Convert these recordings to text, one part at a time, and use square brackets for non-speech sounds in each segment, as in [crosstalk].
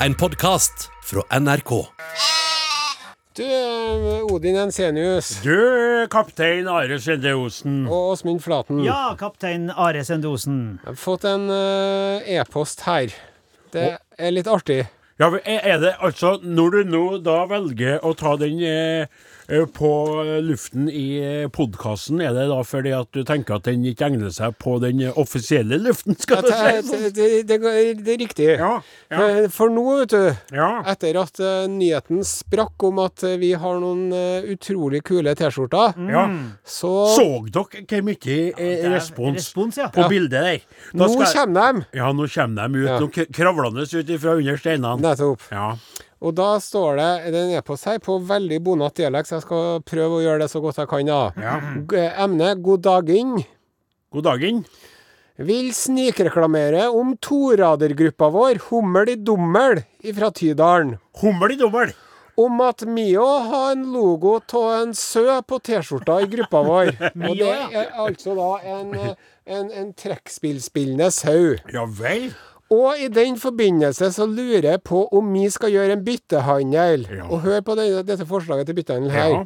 En podkast fra NRK. Du, eh, Odin Ensenius Du, kaptein Are Sende Osen. og Åsmund Flaten. Ja, kaptein Are Sendosen. Jeg har fått en eh, e-post her. Det er litt artig. Ja, men er det altså Når du nå da velger å ta den eh, på luften i podkasten, er det da fordi at du tenker at den ikke egner seg på den offisielle luften, skal du si? det, det, det, det er riktig. Ja, ja, Eh, For nå, vet du, ja. etter at eh, nyheten sprakk om at eh, vi har noen eh, utrolig kule T-skjorter, mm. så Så dere hvor mye eh, respons Respons, ja. på Ja. bildet der? Nå skal- kommer de! Ja, nå kommer de ut. Ja. Kravlende ut fra under steinene. Nettopp. Ja. Og da står det det er en e-post her på veldig bonat dialekt, så jeg skal prøve å gjøre det så godt jeg kan. da. ja. Emne god dagen. God dagen. Vil snikreklamere om toradergruppa vår, Hummel i Dummel fra Tydalen. Hummel i dommel. Om at Mio har en logo av en sø på T-skjorta i gruppa vår. [laughs] Og det er altså da en, en, en trekkspillspillende sau. Ja vel. Og i den forbindelse så lurer jeg på om vi skal gjøre en byttehandel. Ja. Og hør på denne, dette forslaget til byttehandel her. Ja.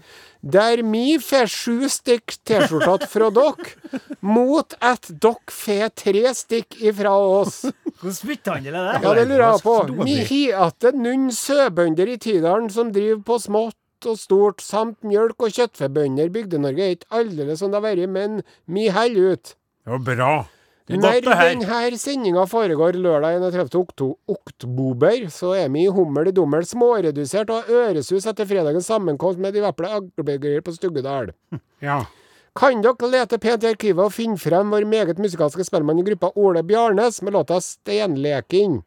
Der vi får sju stykk T-skjorter fra dere, mot at dere får tre stykk ifra oss. Hvordan byttehandel er det? Ja, det lurer jeg på. Vi har igjen noen søbønder i Tydalen som driver på smått og stort, samt mjølk- og kjøttfebønder. Bygde-Norge er ikke aldeles som det har vært, men vi holder ut. Det var bra. Når denne sendinga foregår lørdag 31. okto- oktober, så er vi i Hummel i Dummel småredusert og har øresus etter fredagens sammenkomst med de veple aglebegger på Stuggedal. [laughs] Ja. Kan dere lete pent i arkivet og finne frem vår meget musikalske spellemann i gruppa Ole Bjarnes med låta 'Steinleking'?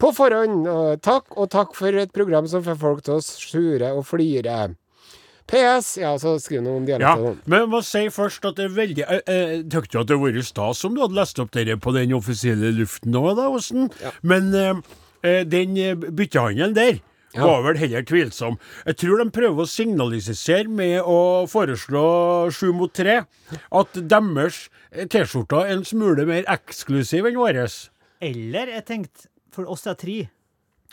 På forhånd, takk, og takk for et program som får folk til å sure og flire. PS Ja, så skriv noe om Ja, dialekter. men jeg må si først at det er veldig Jeg, jeg tykte jo at det hadde vært stas om du hadde lest opp dette på den offisielle luften òg, da, Åsen. Men eh, eh, den eh, byttehandelen der Ja. var vel heller tvilsom. Jeg tror de prøver å signalisere med å foreslå sju mot tre at deres eh, T-skjorter er en smule mer eksklusiv enn våre. Eller jeg tenkte for oss er tre,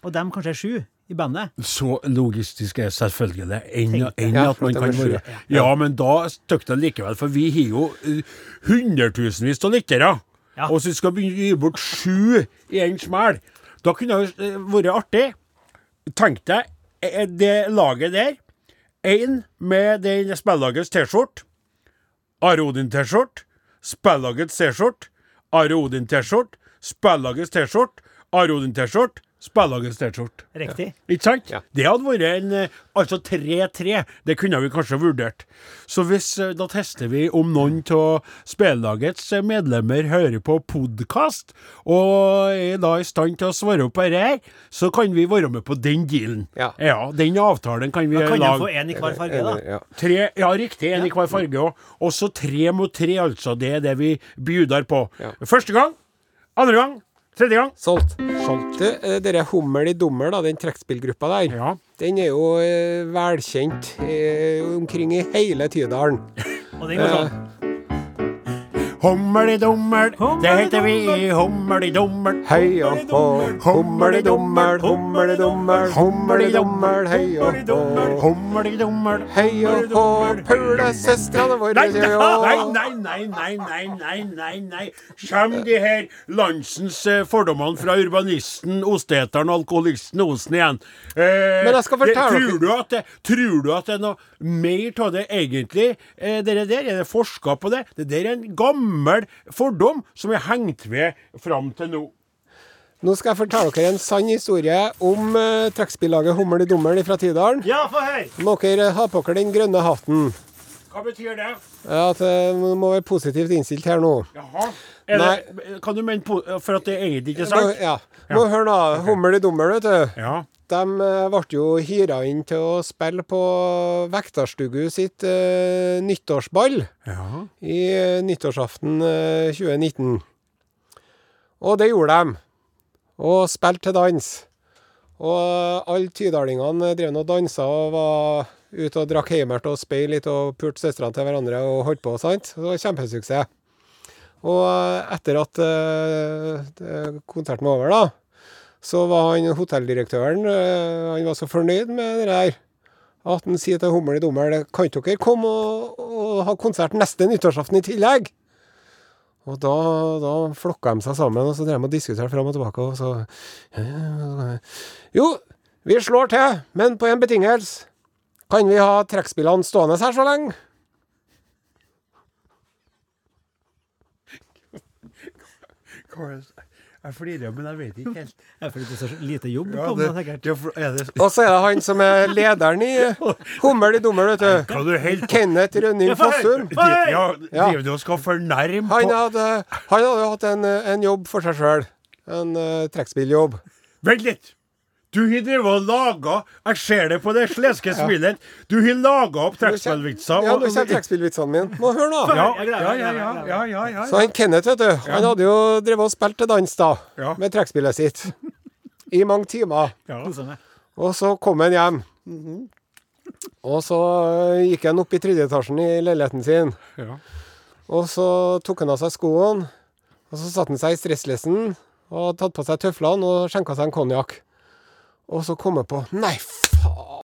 og dem kanskje er sju i bandet. Så logistisk er selvfølgelig enn enn at man kan være Ja, men da støkte det likevel, for vi har jo eh, hundretusenvis av lyttere. Ja. Og så skal vi gi bort sju i en smell. Da kunne det eh, vært artig. Tenk deg eh, det laget der. Én med den spillagets T-skjorte. Are Odin-T-skjorte. Spillagets T-skjorte. Are Odin-T-skjorte. Spillagets T-skjorte. Are Odin-T-skjorte. Spillagets T-skjorte. Riktig. Ikke sant? Ja. Det hadde vært en eh, Altså 3-3. Det kunne vi kanskje vurdert. Så hvis eh, Da tester vi om noen av spillagets eh, medlemmer hører på podkast, og er da i stand til å svare opp på dette så kan vi være med på den dealen. Ja. Den avtalen kan vi Da kan de få lage. én i hver farge, da. Ja. Tre, ja, riktig. En i hver farge òg. Også tre mot tre, altså. Det er det vi bjuder på. Ja. Første gang, andre gang, tredje gang. Solgt. Solgt. Det, eh, dere Hummel i Dummel, da, den trekkspillgruppa der, Ja. den er jo eh, velkjent eh, omkring i hele Tydalen. [laughs] Og den går sånn. Hummeli-dummel, det heter vi i Hummeli-dummel. Hei og hå, hummel i dummel, hummel i dummel, hummel hei og hå. Hummeli-dummel. Hei og hå, pulesøstrene våre Nei, nei, nei, nei, nei, nei, nei, nei, nei. Kjem de her landsens eh, fordommene fra urbanisten, osteteren, alkoholisten Osen igjen. Eh, Men jeg skal fortelle det, tror, du at det, tror du at det er noe mer av det egentlig? Eh, det der, er det forska på det? Det der er en gammel fordom som er hengt ved fram til nå. Nå skal jeg fortelle dere en sann historie om uh, trekkspillaget Hummel i Dummel fra Tydalen. Ja, få høre! Må dere ha på dere den grønne hatten. Hva betyr det? Ja, At det må være positivt innstilt her nå. Jaha. Det, kan du mene på, for at det ikke er Må, sant? ja. nå hør nå. Hummel i Dummel, vet du. Ja. De eh, ble jo hyra inn til å spille på Vektarstugu sitt uh, nyttårsball ja. i uh, nyttårsaften uh, 2019. Og det gjorde de. Og spilte til dans. Og alle tydalingene drev nå og dansa og var ute og drakk heimert og spei litt og pulte søstrene til hverandre og holdt på, sant. Så det var kjempesuksess. Og etter at eh, konserten var over, da, så var han hotelldirektøren eh, Han var så fornøyd med det der at han sier til Hummel i Dommel Kan dere komme og, og ha konsert neste nyttårsaften i tillegg? Og da, da flokka de seg sammen, og så drev de og diskuterte fram og tilbake. Og så Jo, vi slår til, men på en betingelse. Kan vi ha trekkspillene stående her så lenge? Hva er det- Jeg flirer, men jeg vet ikke helt. [laughs] Jeg føler det er så lite jobb Ja, på meg, sikkert. er Og så er det han som er lederen i [laughs] Hummel i Dummel, vet du. Kenneth Rønning Fossum. Ja, driver du og skal fornærme Han på hadde, han hadde jo hatt en, en jobb for seg sjøl. En uh, trekkspilljobb. Vent litt! Du har drevet og laga Jeg ser det på det sleske smilet. [laughs] Du har laga opp trekkspillvitser. Ja, du nå kommer trekkspillvitsene mine. Må høre, nå. Ja, ja, ja, ja, ja, ja, ja, Så han Kenneth, vet du, han hadde jo drevet og spilt til dans da, med trekkspillet sitt. I mange timer. Og så kom han hjem. Og så øh, gikk han opp i tredje etasjen i leiligheten sin. Og så tok han av seg skoene. Og så satte han seg i stresslessen og hadde tatt på seg tøflene og skjenka seg en konjakk. Og så kom jeg på Nei, faen!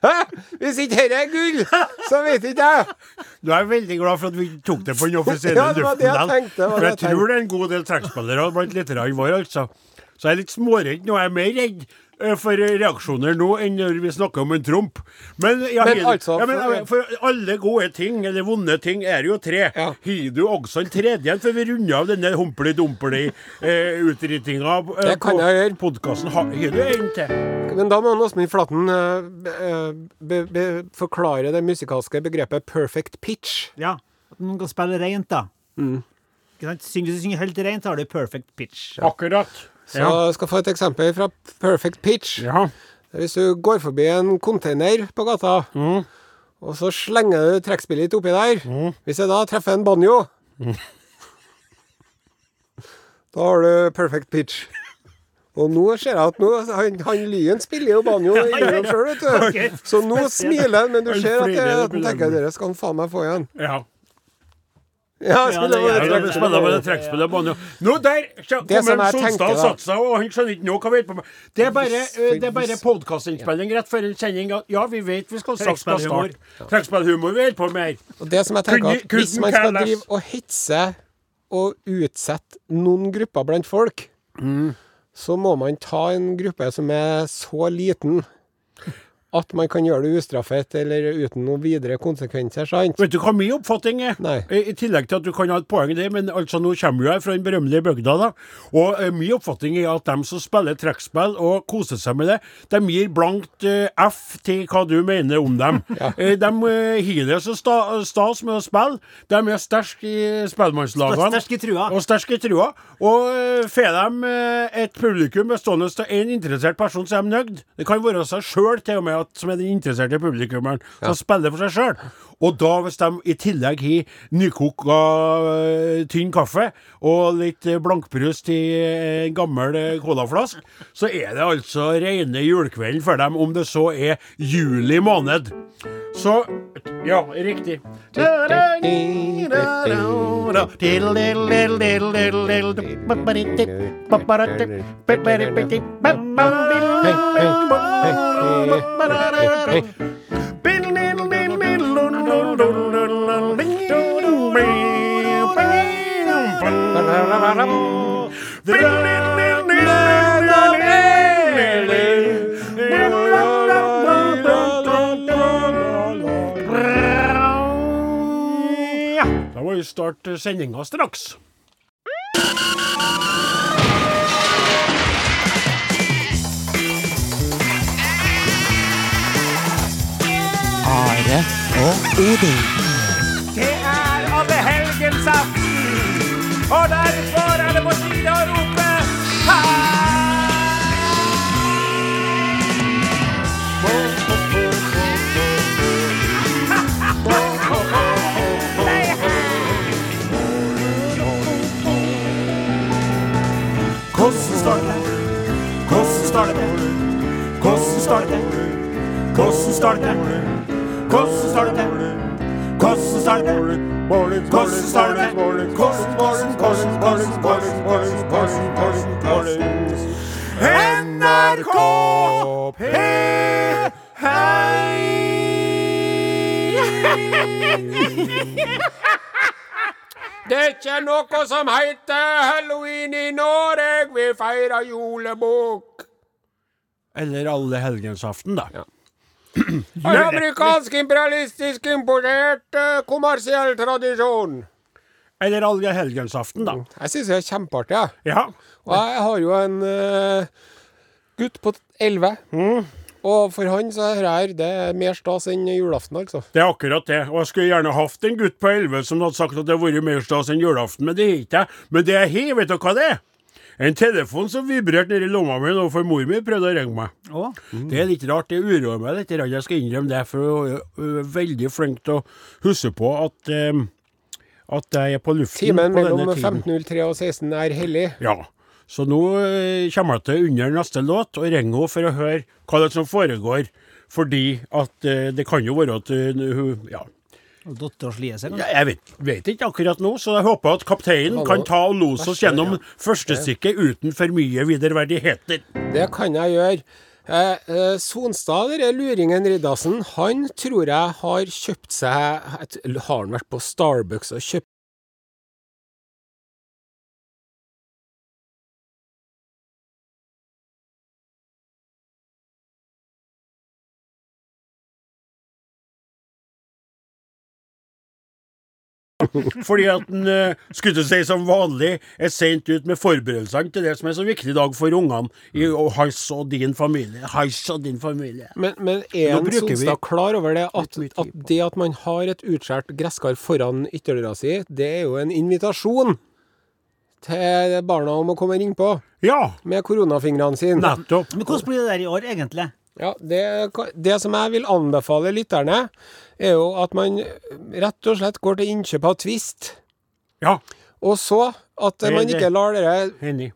Hæ? Hvis ikke dette er gull, så vet ikke jeg. Du er veldig glad for at vi tok det på den [laughs] offisielle Ja, det var det jeg tenkte, det var det jeg jeg tror det er en god del trekkspillere blant lytterne våre, altså. Så jeg er litt småredd nå. Jeg er mer redd eh, for reaksjoner nå enn når vi snakker om en Trump. Men, ja, Men altså, ja, men, for- eh, alle gode ting, eller vonde ting, er jo tre. Ja. Har du også en tredje før vi runder av denne humpeli-dumpeli-utrytinga eh, Det kan jeg gjøre. podkasten? Har du en til? Men da må Åsmund Flaten eh, be, eh, forklare det musikalske begrepet 'perfect pitch'. Ja. At man kan spille rent, da. Mm. Ikke sant? Syng- Hvis du synger helt rent, har du perfect pitch. Akkurat. Så jeg skal få et eksempel fra 'perfect pitch'. Ja. Hvis du går forbi en container på gata, Mm. og så slenger du trekkspillet ditt oppi der Hvis jeg da treffer en banjo [laughs] Da har du perfect pitch. Og nå ser jeg at nå, han, han Lyen spiller jo banjo innimellom [laughs] sjøl, vet du. Okay. Så nå smiler han, men du ser at, han tenker at han tenker dere skal han faen meg få igjen. ja. Ja, Ja, det spiller med det trekkspillet banjo. Nå der kommer seg, og han skjønner ikke noe hva vi holder på med. Det er bare, eh, det er bare podkastinnspilling rett før en sending. Ja, vi vet vi skal straks skal starte. Trekkspillhumor vi holder på med her. Og det som jeg tenker at Hvis man skal drive og hetse og utsette noen grupper blant folk, Mm. så må man ta en gruppe som er så liten at man kan gjøre det ustraffet eller uten noen videre konsekvenser, sant? Vet du hva min oppfatning er? Nei. I, I tillegg til at du kan ha et poeng der, men altså nå kommer jo jeg fra den berømmelige bygda, da. Og uh, min oppfatning er at dem som spiller trekkspill og koser seg med det, de gir blankt uh, F til hva du mener om dem. [laughs] Eh, de har det så sta, stas med å spille. De er sterke i spellemannslagene. Sterke i trua. Og sterke i trua. Og uh, får de eh, et publikum bestående av én interessert person, så er de nøyd. Det kan være seg sjøl til og med at, som er den interesserte publikummeren, som spiller for seg sjøl. Og da, hvis de i tillegg har nykoka eh, tynn kaffe og litt eh, blankbrus til eh, en gammel colaflask, så er det altså rene julekvelden for dem, om det så er juli måned. Så Ja, riktig. Da må vi starte sendinga straks. Are og Odin. Det er alle helgens aften, og derfor er det på tide å rope Hvordan står det? starter det? Hvordan starter det? Hvordan starter det? Hvordan står det? Hvordan starter det? Hvordan står det? Hvordan, hvordan, hvordan, hvordan, hvordan, hvordan, hvordan, NRK P1 Det er ikke noe som heter halloween i Norge, vi feirer julebukk. Eller alle helgensaften, da. En amerikansk imperialistisk importert eh, kommersiell tradisjon. Eller alle helgensaften, da. Jeg syns det er kjempeartig, jeg. Ja. Og jeg har jo en uh, gutt på elleve. Og for han så er det her det er mer stas enn julaften, altså. Det er akkurat det. Og jeg skulle gjerne hatt en gutt på 11 som hadde sagt at det hadde vært mer stas enn julaften, men det har ikke jeg. Men det jeg har, vet du hva det er? En telefon som vibrerte nedi lomma mi nå, for mor mi prøvde å ringe meg. Å, Det er litt rart, det uroer meg litt, jeg skal innrømme det, for hun er- veldig flink til å huske på at, um, at jeg er på luften Timen på mellom denne tiden. 15.03 og 16 er hellig. Ja. Så nå eh, kommer jeg til under neste låt og ringer henne for å høre hva det er som foregår. Fordi at eh, det kan jo være at hun Ja. Dattera slier seg, Ja, kanskje? Jeg vet, vet ikke akkurat nå, så jeg håper at kapteinen kan ta og lose oss gjennom første stykket uten for mye viderverdigheter. Det kan jeg gjøre. Eh, eh, Sonstad, denne luringen Riddarsen, han tror jeg har kjøpt seg et- Har han vært på Starbucks og kjøpt Fordi at en eh, skulle si som vanlig er sendt ut med forberedelsene til det som er så viktig i dag for ungene i og hans og din familie. Hans og din familie. Men, men er en Sonstad klar over det at, at det at man har et utskjært gresskar foran ytterdøra si, det er jo en invitasjon til barna om å komme og ringe på Ja, med koronafingrene sine. nettopp. Men hvordan blir det der i år, egentlig? Ja, det, det som jeg vil anbefale lytterne, er jo at man rett og slett går til innkjøp av Twist. Ja, Og så at er man ikke lar dere enig.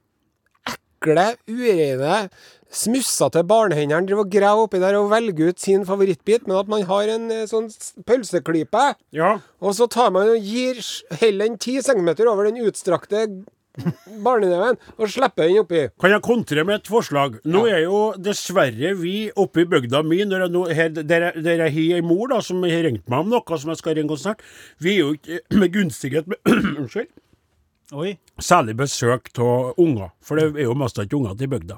ekle, ureine, smussete barnehendene drive og grave oppi der og velge ut sin favorittbit, men at man har en eh, sånn pølseklype, Ja. og så tar man og gir heller en ti centimeter over den utstrakte og slipper den oppi. Kan jeg kontre med et forslag? Nå er jo dessverre vi oppe i bygda mi, når jeg nå, her, der, jeg- der jeg har ei mor da, som har ringt meg om noe som jeg skal ringe snart, vi er jo ikke [clears throat] med gunstighet med [clears throat] Unnskyld. Oi. Særlig besøk av unger, for det er jo mest ikke unger til bygda.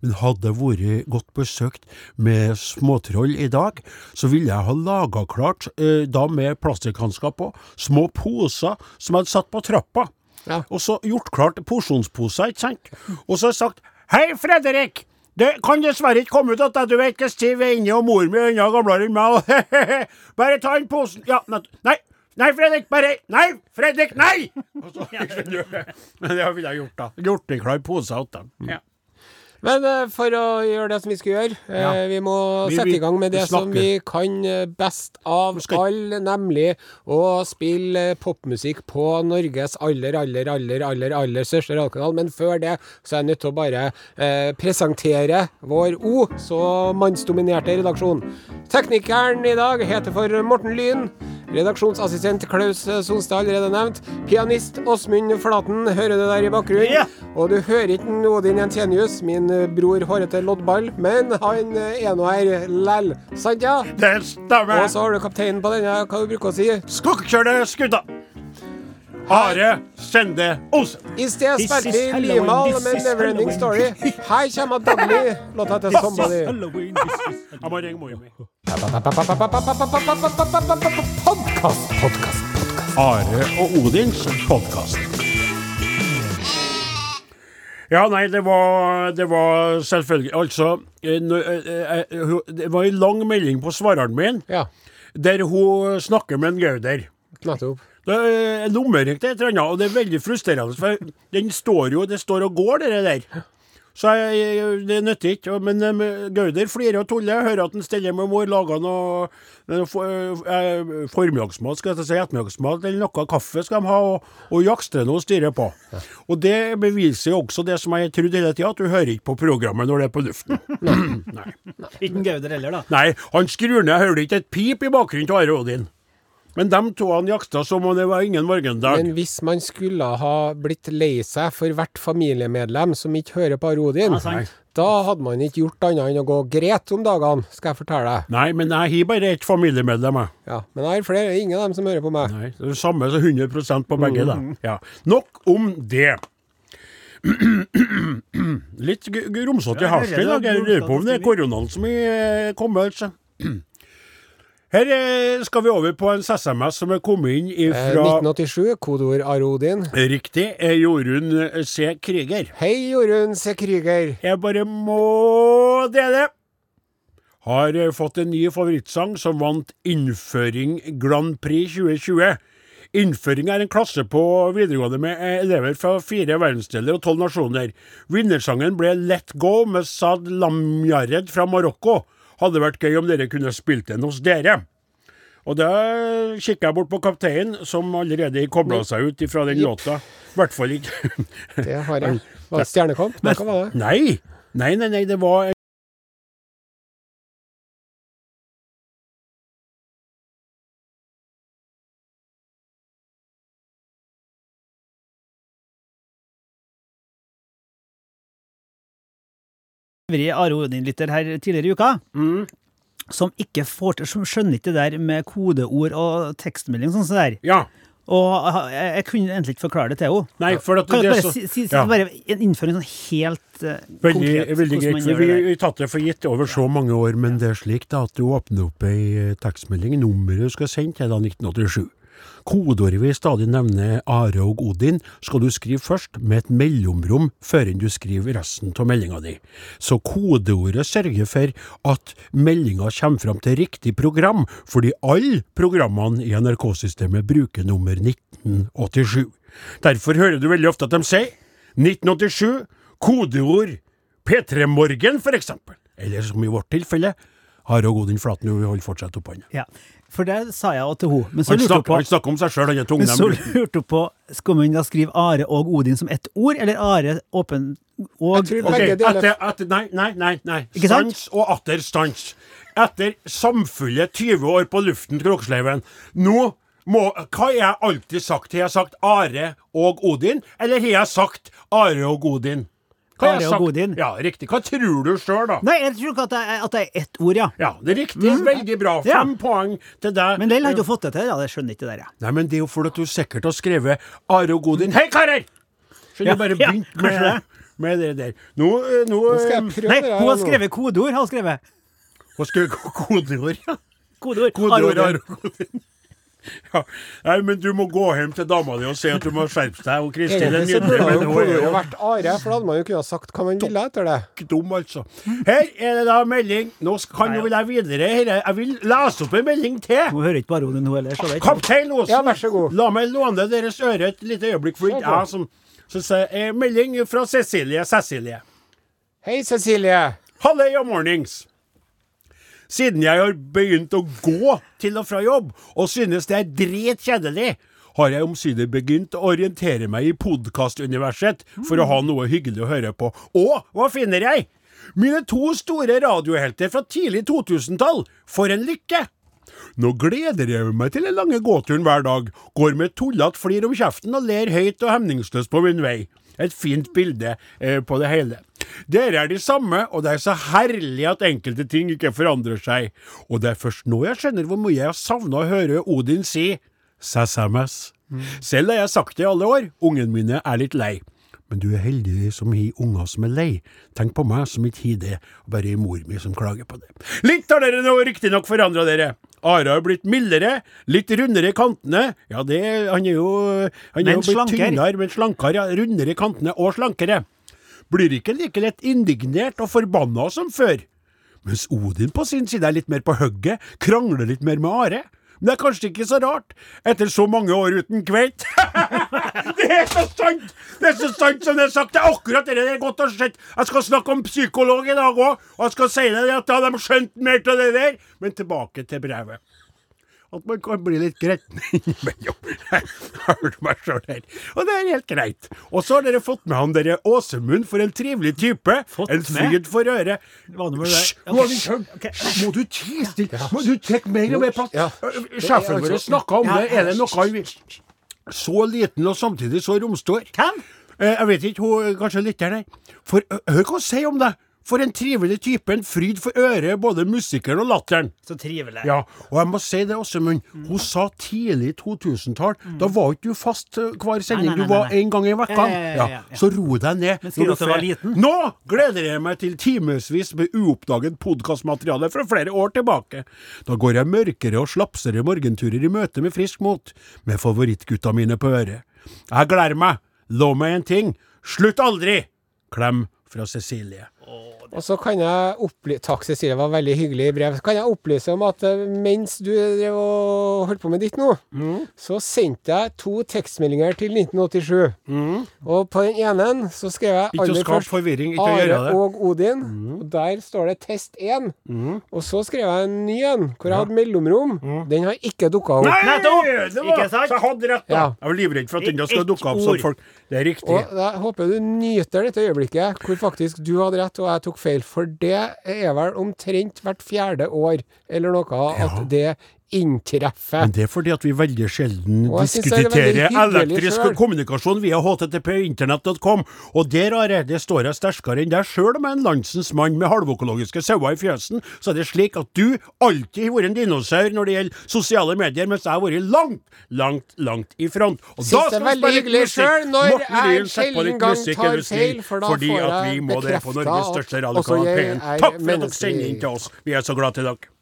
Men hadde jeg vært godt besøkt med småtroll i dag, så ville jeg ha laga klart, eh, da med plastikkhansker på, små poser som jeg hadde satt på trappa. Ja. Og så gjort klart porsjonsposer, ikke sant. Og så sagt Hei, Fredrik! Det kan dessverre ikke komme ut at du vet ikke Stiv er inne, og mor mi er enda gamlere enn meg. [laughs] Bare ta den posen. Ja, nei. Nei, Fredrik, bare Nei, Fredrik, nei! [laughs] Og så, Men det ville jeg gjort, da. Gjort i klar pose til dem. Ja. Men eh, for å gjøre det som vi skal gjøre, eh, Ja. vi må Vi- sette i gang med det det som vi kan eh, best av alle, nemlig å spille popmusikk på Norges aller, aller, aller, aller, aller største radiokanal. Men før det så er jeg nødt til å bare eh, presentere vår O, så mannsdominerte redaksjon. Teknikeren i dag heter for Morten Lyn. Redaksjonsassistent Klaus Sonstad allerede nevnt. Pianist Åsmund Flaten hører det der i bakgrunnen. Ja. Og du hører ikke Odin Jensenius, min bror hårete loddball, men han er nå her lell. Sant, ja? Det stemmer. Og så har du kapteinen på denne, hva du bruker å si. Skokkjørte skuta. Are Sende Osen. I sted spilte vi Limal med Neverending Story. Her kommer Dagny, låta til Somebody. Podkast, podkast, podkast. Are og Odins podkast. Ja, nei, det var, det var selvfølgelig Altså, eh, eh, eh, det var en lang melding på svareren min Ja, der hun snakker med en Gauder. nettopp. Det er lommerikt et eller annet, og det er veldig frustrerende, for den står jo Det står og går, det der. Så jeg, det nytter ikke. Men eh, Gauder flirer og tuller. Hører at han steller med mor, lager noe eh, for, eh, formiddagsmat, skal jeg si, ettermiddagsmat eller noe kaffe skal de ha, og, og jakster noe og styrer på. Og det beviser jo også det som jeg trodde hele tida, at du hører ikke på programmet når det er på luften. Nei. [clears throat] Ikke Gauder heller, da. Nei, han skrur ned, hører ikke et pip i bakgrunnen til Are Odin. Men de to han jakta som om det var ingen morgendag. Men hvis man skulle ha blitt lei seg for hvert familiemedlem som ikke hører på Arodin, Ja, da hadde man ikke gjort annet enn å gå gret om dagene, skal jeg fortelle deg. Nei, men jeg har bare ett familiemedlem, jeg. Ja, men jeg har flere, ingen av dem som hører på meg. Nei, det er det samme som 100% på begge, da. Ja. Nok om det. Litt g- g- i halsen i dag. Jeg lurer på om det er koronaen som er kommet, altså. Her eh, skal vi over på en SMS som er kommet inn Eh, fra 1987, kodeord Arodin. Riktig, er Jorunn eh, C. Krüger. Hei, Jorunn C. Krüger. Jeg bare må dele. Har eh, fått en ny favorittsang som vant Innføring Grand Prix 2020. Innføring er en klasse på videregående med eh, elever fra fire verdensdeler og tolv nasjoner. Vinnersangen ble Let Go med Sad Lamjared fra Marokko. Hadde vært gøy om dere kunne spilt den hos dere. Og da kikker jeg bort på kapteinen, som allerede kobla seg ut fra den låta. I hvert fall ikke Det har jeg. [laughs] Var det Stjernekamp? Nei, nei, nei, det var ivrig Are Odin-lytter her tidligere i uka, mm, som ikke får til, som skjønner ikke det der med kodeord og tekstmelding sånn som det der. Ja. Og jeg, jeg kunne egentlig ikke forklare det til henne. Nei, for at Kan det er bare så si, si, ja. bare innføre en sånn helt uh, Veldig, konkret veldig greit, for vi har tatt det for gitt over så mange år, men det er slik da at du åpner opp ei eh, tekstmelding, nummeret du skal sende til da 1987. Kodeordet vi stadig nevner Are og Odin, skal du skrive først med et mellomrom før du skriver resten av meldinga di. Så kodeordet sørger for at meldinga kommer fram til riktig program, fordi alle programmene i NRK-systemet bruker nummer 1987. Derfor hører du veldig ofte at de sier 1987, kodeord P3 Morgen, for eksempel. Eller som i vårt tilfelle, Are og Odin Flaten, vi holder fortsatt opp hånda. Ja, for det sa jeg også til henne. Men så Han hun snakker, på han snakker om seg sjøl, han er men så lurte hun på Skal man da skrive Are og Odin som ett ord, eller Are åpen og Jeg tror Ok, begge deler etter, etter, nei, nei, nei. nei. Ikke sant? Stans og atter stans. Etter samfulle 20 år på luften, Kroksleiven. Nå må Hva har jeg alltid sagt? Har jeg sagt Are og Odin, eller har jeg sagt Are og Odin? Hva har og Godin. Ja, riktig. Hva tror du sjøl, da? Nei, jeg tror ikke at det er, at det er ett ord, ja. Ja, det er riktig. Veldig bra. Fem Ja. Poeng til deg. Men Lell har ikke fått det til, ja. Det skjønner ikke der, ja. Nei, men det er jo fordi du sikkert har skrevet Are og Godin. Hei, karer! Skjønner Ja, du, bare begynt ja, med, med det der. Nå, eh, nå, Nå skal jeg eh, prøve Nei, det hun har skrevet kodeord. Har hun skrevet. Hun skal [laughs] jeg kodeord? Ja. Kodeord. Kodeord Are Are og Godin. [laughs] Ja. Nei, men du må gå hjem til dama di og si at du må skjerpe deg. Og Kristin er nydelig, men hun er jo vært Are, for da hadde man jo kunnet sagt hva man ville etter det. dum, altså. Her er det da melding. Nå kan jo vil jeg videre. Her, er- jeg vil lese opp en melding til. Hun hører ikke bare hun heller. Er Kaptein Osen, Ja, vær så god. la meg låne deres øre et lite øyeblikk, for ikke jeg som så sier eh, Melding fra Cecilie Cecilie. Hei, Cecilie. Halløy og mornings. Siden jeg har begynt å gå til og fra jobb, og synes det er dritkjedelig, har jeg omsider begynt å orientere meg i podkastuniverset for å ha noe hyggelig å høre på. Og hva finner jeg? Mine to store radiohelter fra tidlig 2000-tall. For en lykke! Nå gleder jeg meg til den lange gåturen hver dag, går med tullete flir om kjeften og ler høyt og hemningsløst på min vei. Et fint bilde eh, på det hele. Dere er de samme, og det er så herlig at enkelte ting ikke forandrer seg. Og det er først nå jeg skjønner hvor mye jeg har savna å høre Odin si SMS. Selv har jeg sagt det i alle år, ungene mine er litt lei. Men du er heldig som har unger som er lei. Tenk på meg som ikke har det, og bare mor mi som klager på det. Litt har dere nå riktignok forandra dere. Are har blitt mildere, litt rundere i kantene. Ja, det Han er jo Han er jo blitt slankere. tynnere, men slankere. Ja, rundere i kantene og slankere. Blir ikke like lett indignert og forbanna som før. Mens Odin på sin side er litt mer på hugget, krangler litt mer med Are. Men det er kanskje ikke så rart, etter så mange år uten kveit. [laughs] det er så sant! Det er så sant som det er sagt. Det er akkurat det det er godt å skjedd. Jeg skal snakke om psykolog i dag òg, og jeg skal si deg at har de skjønt mer av det der. Men tilbake til brevet. At man kan bli litt gretten innimellom. Jeg hørte meg sjøl her. Og det er helt greit. Og så har dere fått med han derre Åsemund, for en trivelig type. Fått en fryd for øret. Hysj! Må du tie stille? Må du trekke mer og mer plass? Ja. Sjefen vår snakka om det. Er det noe han vil Så liten og samtidig så romstor. Hvem? Eh, Jeg vet ikke, hun kanskje lytteren her. For hør hva hun sier om det. For en trivelig type, en fryd for øret, både musikeren og latteren. Så trivelig. Ja, og jeg må si det, Åsemund. Hun sa tidlig 2000-tall. Da var ikke du fast eh, hver sending. Nei, nei, Du var nei, nei. en gang i vekka. Ja. Så ro deg ned. Men sier du at du var liten? Nå gleder jeg meg til timevis med uoppdaget podkastmateriale fra flere år tilbake. Da går jeg mørkere og slapsere morgenturer i møte med frisk mot, med favorittgutta mine på øret. Jeg gleder meg. Lov meg en ting. Slutt aldri! Klem fra Cecilie. Og så kan jeg opplyse Takk, Cecilie, det var veldig hyggelig brev. Så kan jeg opplyse om at eh, mens du drev og holdt på med ditt nå, så sendte jeg to tekstmeldinger til 1987. Og på den ene så skrev jeg aller først Are og Odin. Og der står det test 1. Og så skrev jeg en ny en, hvor jeg hadde mellomrom. Den har ikke dukka opp. Nettopp! Det var, Ikke sant? Så jeg hadde rett, da. Ja. Jeg var livredd for at den skulle dukke opp som folk. Det er riktig. Og jeg håper du nyter dette øyeblikket hvor faktisk du hadde rett og jeg tok feil, for det er vel omtrent hvert fjerde år eller noe at det inntreffer. Men det er fordi at vi veldig sjelden synes er diskuterer elektrisk selv. kommunikasjon via http.internett.com. Og der, Are, det står jeg sterkere enn deg sjøl med en landsens mann med halvøkologiske sauer i fjøsen. Så er det slik at du alltid har vært en dinosaur når det gjelder sosiale medier, mens jeg har vært langt, langt, langt i front. Og Syns vi spille litt musikk! Selv, når Morten Lyen, sett på litt musikk, tar feil, for da fordi får at vi må det på Norges største radiokanal jeg P1. er Takk for at dere sender inn til oss. Vi er så glad til dere.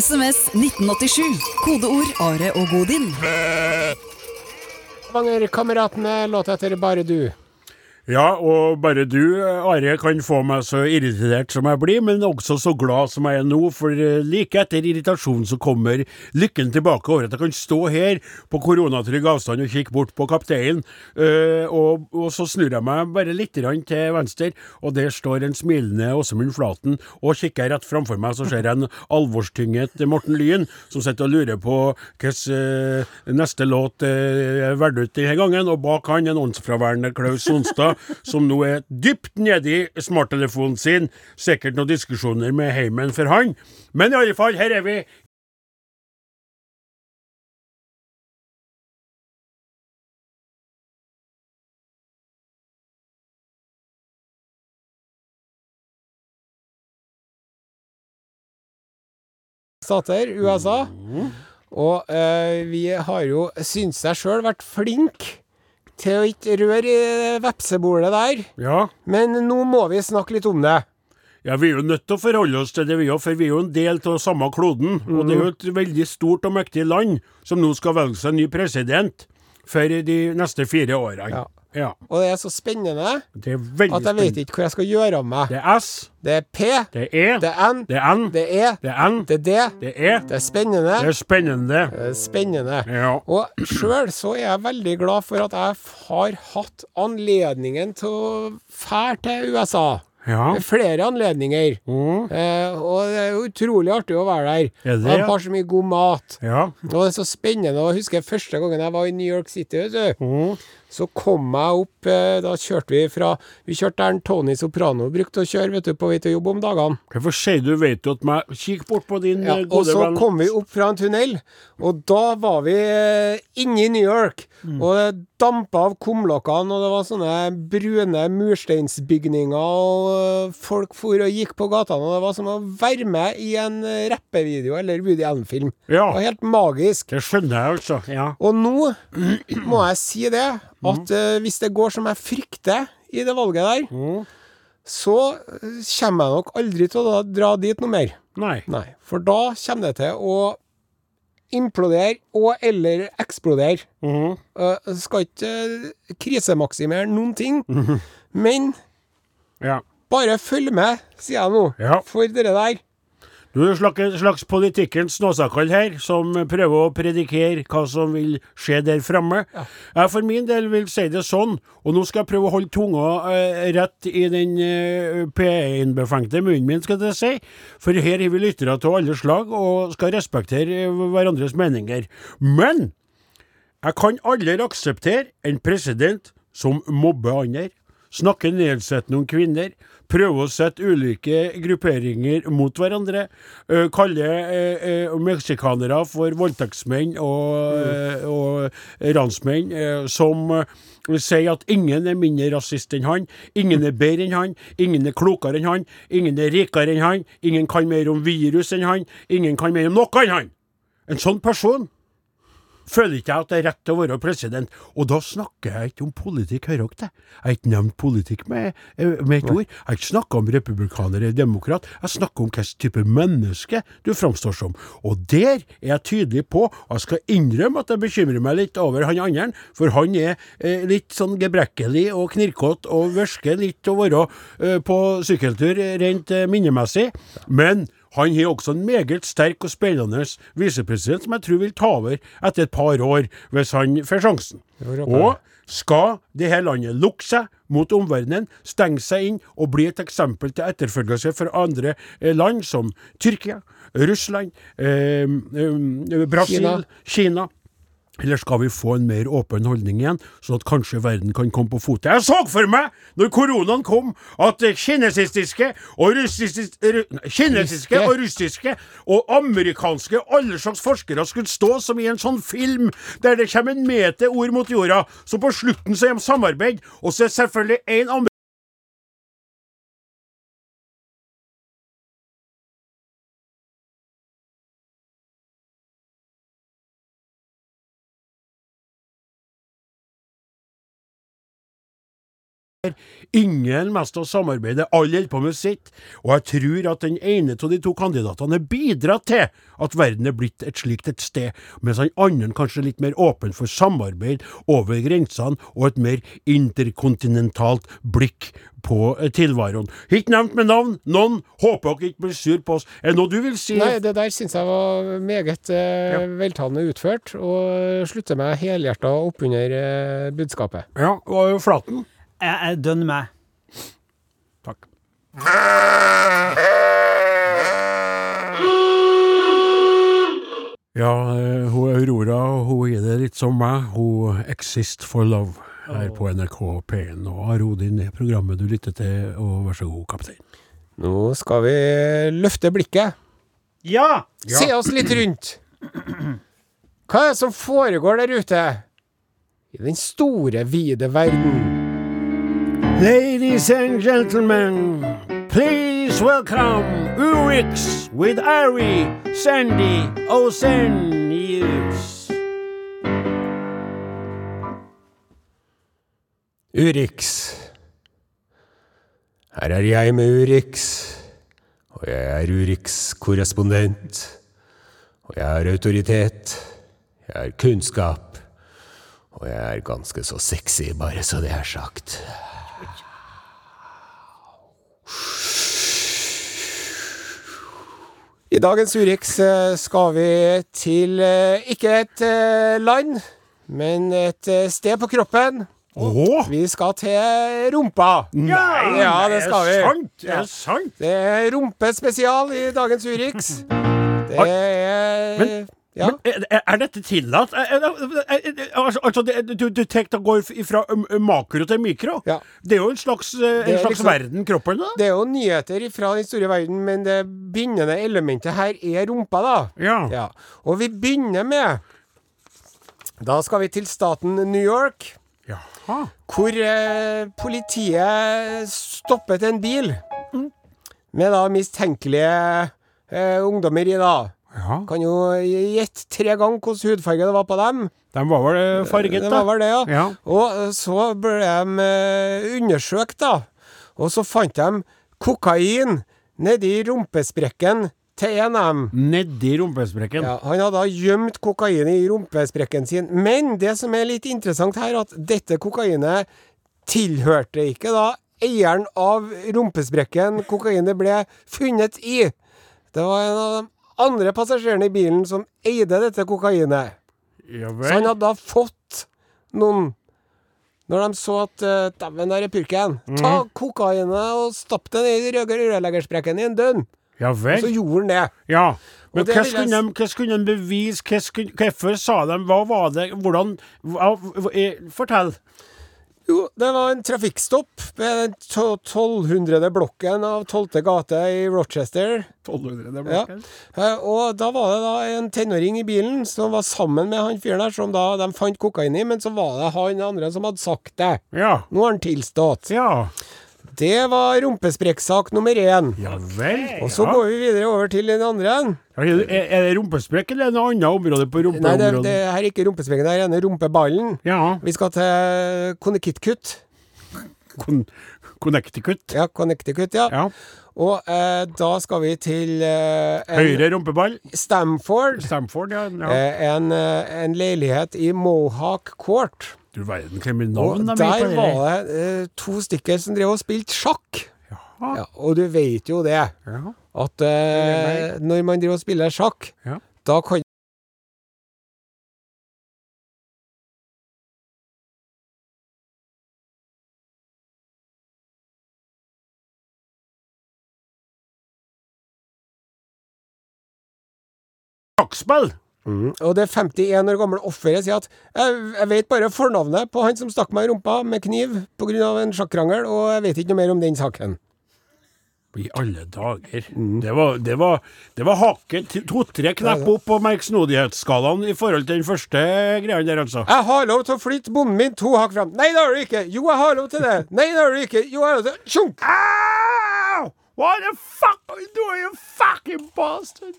SMS 1987. Kodeord Are og Godin. Stavanger-kameratene, låt etter Bare du. Ja, og bare du, Are, kan få meg så irritert som jeg blir, men også så glad som jeg er nå, for eh, like etter irritasjonen så kommer lykken tilbake over at jeg kan stå her på koronatrygg avstand og kikke bort på kapteinen, eh, og, og så snur jeg meg bare litt til venstre, og der står en smilende Åsemund Flaten, og kikker jeg rett framfor meg, så ser jeg en alvorstynget Morten Lyen, som sitter og lurer på hvilken eh, neste låt eh, er valgt ut denne gangen, og bak han en åndsfraværende Klaus Sonstad, som nå er dypt nedi smarttelefonen sin. Sikkert noen diskusjoner med heimen for han. Men i alle fall, her er vi. stater, USA. Og eh, vi har jo, syns jeg sjøl, vært flink til å ikke røre vepsebolet der. Ja. Men nå må vi snakke litt om det. Ja, Vi er jo nødt til å forholde oss til det, vi òg, for vi er jo en del av samme kloden. Og det er jo et veldig stort og mektig land som nå skal velge seg en ny president for de neste fire årene. Ja. Ja. Og det er så spennende Det er veldig at jeg vet ikke hvor jeg skal gjøre av meg. Det er S, Det er P, det er E, det er N, det er N, det er E, det er N, det er D, det er E. det er spennende. Det er spennende. Det er spennende. Ja. Og sjøl så er jeg veldig glad for at jeg har hatt anledningen til å fære til USA. Ja. Flere anledninger. Mm. Eh, og det er utrolig artig å være der. Er det, De ja? har så mye god mat. Ja. Og det er så spennende. Og jeg husker første gangen jeg var i New York City, vet du. Mm. Så kom jeg opp eh, Da kjørte vi fra Vi kjørte der en Tony Soprano brukte å kjøre, vet du, på vei til jobb om dagene. Hvorfor sier du vet du at meg Kikk bort på din Ja, eh, og så venn. kom vi opp fra en tunnel, og da var vi eh, inne i New York. Mm. Og det dampa av kumlokkene, og det var sånne brune mursteinsbygninger, og folk for og gikk på gatene, og det var som å være med i en rappevideo eller Woody Allen-film. Ja. Det var helt magisk. Det skjønner jeg, altså. Ja. Og nå må jeg si det, at uh, hvis det går som jeg frykter i det valget der, så eh, kommer jeg nok aldri til å dra dit noe mer. Nei. Nei, for da kommer det til å implodere og eller eksplodere. Mm Uh, skal ikke krisemaksimere noen ting, men Ja. bare følg med, sier jeg nå, Ja. for det der. Du er en slags, politikkens snåsakall her, som prøver å predikere hva som vil skje der framme. Jeg for min del vil si det sånn, og nå skal jeg prøve å holde tunga eh, rett i den eh, P1-befengte munnen min, skal jeg si. For her har vi lyttere til alle slag, og skal respektere eh, hverandres meninger. Men jeg kan aldri akseptere en president som mobber andre, snakker nedsettende om kvinner, prøver å sette ulike grupperinger mot hverandre, øh, kaller øh, meksikanere for voldtektsmenn og, øh, og ransmenn, som sier at ingen er mindre rasist enn han, ingen er bedre enn han, ingen er klokere enn han, ingen er rikere enn han, ingen kan mer om virus enn han, ingen kan mer om noe enn han. En sånn person føler ikke jeg at det er rett til å være president. Og da snakker jeg ikke om politikk, hører dere det? Jeg har ikke nevnt politikk med, eh, med et ord. Jeg har ikke snakka om republikaner eller demokrat. Jeg snakker om hvilken type menneske du framstår som. Og der er jeg tydelig på, og jeg skal innrømme at jeg bekymrer meg litt over han andre, for han er eh, litt sånn gebrekkelig og knirkete og virker litt å være eh, på sykkeltur rent eh, minnemessig. Men han har også en meget sterk og spennende visepresident som jeg tror vil ta over etter et par år, hvis han får sjansen. Og skal det her landet lukke seg mot omverdenen, stenge seg inn og bli et eksempel til etterfølgelse for andre eh, land som Tyrkia, Russland, eh, eh, Brasil, Kina. Kina. Eller skal vi få en mer åpen holdning igjen, sånn at kanskje verden kan komme på fote? Jeg så for meg, når koronaen kom, at kinesiske og russiske, kinesiske og russiske og amerikanske alle slags forskere skulle stå som i en sånn film, der det kommer en meter ord mot jorda, så på slutten så er de samarbeid, og så er selvfølgelig en Ingen mest å samarbeide, alle holder på med sitt, og jeg tror at den ene av de to kandidatene har bidratt til at verden er blitt et slikt et sted, mens han andre kanskje er litt mer åpen for samarbeid over grensene og et mer interkontinentalt blikk på eh, tilværen. Ikke nevnt med navn, noen håper dere ikke blir sur på oss. Er det noe du vil si? Nei, det der syns jeg var meget eh, veltalende utført, og slutter meg helhjerta oppunder eh, budskapet. Ja, og Flaten? Jeg er dønn meg. Takk. Ja, eh, hun Aurora hun er det litt som meg. Hun Exist for love her på NRK P1. Og Arodin er programmet du lytter til, og vær så god, kaptein. Nå skal vi løfte blikket. Ja! Se oss litt rundt. Hva er det som foregår der ute? I den store, vide verden. Ladies and gentlemen, please welcome Urix with Ari Sandy Osenius. Urix. Her er jeg med Urix. Og jeg er Urix-korrespondent. Og jeg har autoritet. Jeg har kunnskap. Og jeg er ganske så sexy, bare så det er sagt. I dagens Urix eh, skal vi til eh, ikke et eh, land, men et sted på kroppen. Åh! Vi skal til rumpa. Nei, ja, det skal vi. Er sant? Ja. Er sant? Det er rumpespesial i dagens Urix. Det er Men- Ja. Men er, er- er dette tillatt? Er, er, er, er, altså, altså du, du tenker å gå fra um, makro til mikro? Ja. Det er jo en slags, eh, en slags liksom- verden, kroppen, da? Det er jo nyheter fra den store verden, men det bindende elementet her er rumpa, da. Ja. Ja. Og vi begynner med Da skal vi til staten New York, Jaha. hvor eh, politiet stoppet en bil med da mistenkelige eh, ungdommer i, da. Ja. Kan jo gjette tre ganger hvilken hudfarge det var på dem. De var vel eh, farget, da. De var vel det, ja. Ja. Og eh, så ble de eh, undersøkt, da. Og så fant de kokain nedi rumpesprekken til en av dem. Nedi rumpesprekken. Ja, han hadde da gjemt kokain i rumpesprekken sin. Men det som er litt interessant her, at dette kokainet tilhørte ikke da eieren av rumpesprekken kokainet ble funnet i. Det var en av de andre passasjerene i bilen som eide dette kokainet. Ja Så han hadde da fått noen Når de så at uh, Dæven, der er purken. Ta kokainet og stapp det ned i rø- rørleggersprekken i en dønn. Ja Så gjorde han det. Ja. Men hva skulle de, skulle de bevise? Hvorfor sa de Hva var det? Hvordan hva, hva, eh, Fortell. Jo, det var en trafikkstopp ved den 1200. blokken av 12. gate i Rochester. 1200 blokken? Ja. Eh, Og da var det da en tenåring i bilen som var sammen med han fyren der, som da de fant kokain i, men så var det han andre som hadde sagt det. Ja. Nå har han tilstått. Ja. Det var rumpesprekksak nummer én. Ja vel. Og så ja. går vi videre over til den andre. Ja, Er er det rumpesprekk eller er det noe annet område på Nei, det, det her er ikke rumpesprekken, det er denne rumpeballen. Ja. Vi skal til Connecticut. Con Connecticut. Ja, Connecticut, ja. Ja. Og eh, da skal vi til eh, Høyre rumpeball. Stamford. Stamford, ja. ja. Eh, en, eh, en leilighet i Mohawk Court. Du verden, med navn Og der er var det eh, to stykker som drev og spilte sjakk. Ja, og du vet jo det, Ja. at eh, når man driver og spiller sjakk, Ja. da kan Sjakkspill! Mm. Og det 51 år gamle offeret sier at jeg, jeg vet bare fornavnet på han som stakk meg i rumpa med kniv pga. en sjakkrangel, og jeg vet ikke noe mer om den saken. I alle dager. Det var, det var, det var hakket to-tre knepp opp på merksnodighetsskalaen i forhold til den første greia der, altså. Jeg har lov til å flytte bonden min to hakk fram. Nei, det har du ikke. Jo, jeg har lov til det. [laughs] Nei, det har du ikke. Jo, jeg har lov til Tjunk! What the fuck are you doing, you fucking bastard?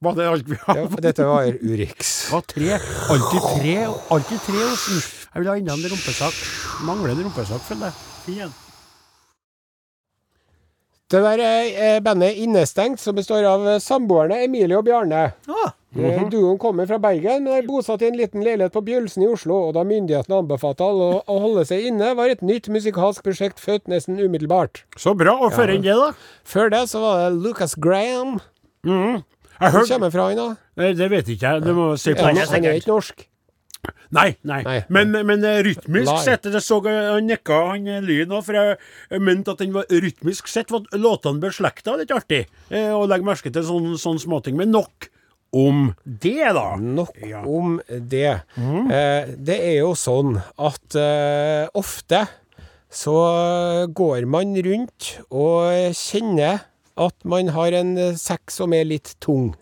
Var det alt vi Ja, har? dette var Urix. Ja, tre. Alltid tre. Alltid tre. Jeg vil ha enda en rumpesak. Mangler en rumpesak, føler jeg. Finn en. Det der er eh, bandet Innestengt, som består av eh, samboerne Emilie og Bjarne. Ah. Mm -hmm. Duoen kommer fra Bergen, men er bosatt i en liten leilighet på Bjølsen i Oslo. Og da myndighetene anbefalte alle å, holde seg inne, var et nytt musikalsk prosjekt født nesten umiddelbart. Så bra. Og før enn det, da? Før det så var det Lucas Graham. Jeg Hvor kommer fra han, da? Nei, Det vet ikke jeg. Du må se på Ja, han er ikke norsk. Nei, nei. Nei. Men, men eh, rytmisk sett Det så jeg, Han nikka, han eh, Lyn òg, for jeg, jeg mente at den var rytmisk sett var låtene beslekta. Litt artig eh, å legge merke til sånne sånn småting. Men nok om det, da. Nok Ja. om det. Eh, det er jo sånn at eh, ofte så går man rundt og kjenner at man har en eh, sekk som er litt tung.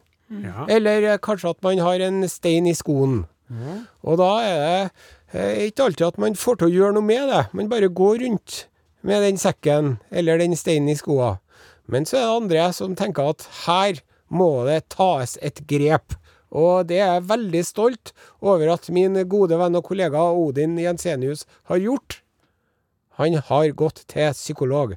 Ja. Eller eh, kanskje at man har en stein i skoen. Og da er det eh, ikke alltid at man får til å gjøre noe med det. Man bare går rundt med den sekken eller den steinen i skoa. Men så er det andre som tenker at her må det tas et grep. Og det er jeg veldig stolt over at min gode venn og kollega Odin Jensenius har gjort. Han har gått til psykolog.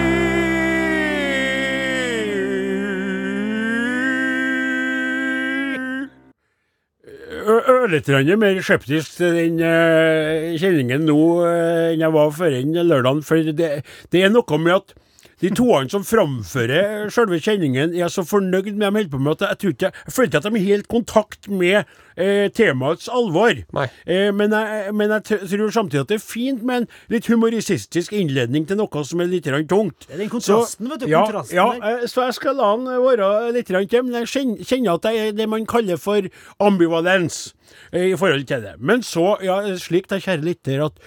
Ørlite mer skeptisk til den kjenningen nå enn jeg var før lørdagen. For det, det er noe med at de toene som framfører selve kjenningen, er så fornøyd med de holder på med, at jeg, jeg, ikke, jeg føler ikke at de har helt kontakt med eh, temaets alvor. Nei. Eh, men jeg, men jeg tror samtidig at det er fint med en litt humoristisk innledning til noe som er litt tungt. Det er den kontrasten, vet du, Ja, kontrasten ja der. eh, så jeg skal la den være litt grann til, men jeg kjenner, at det er det man kaller for ambivalens i forhold til det. Men så, ja, slik da, kjære lytter, at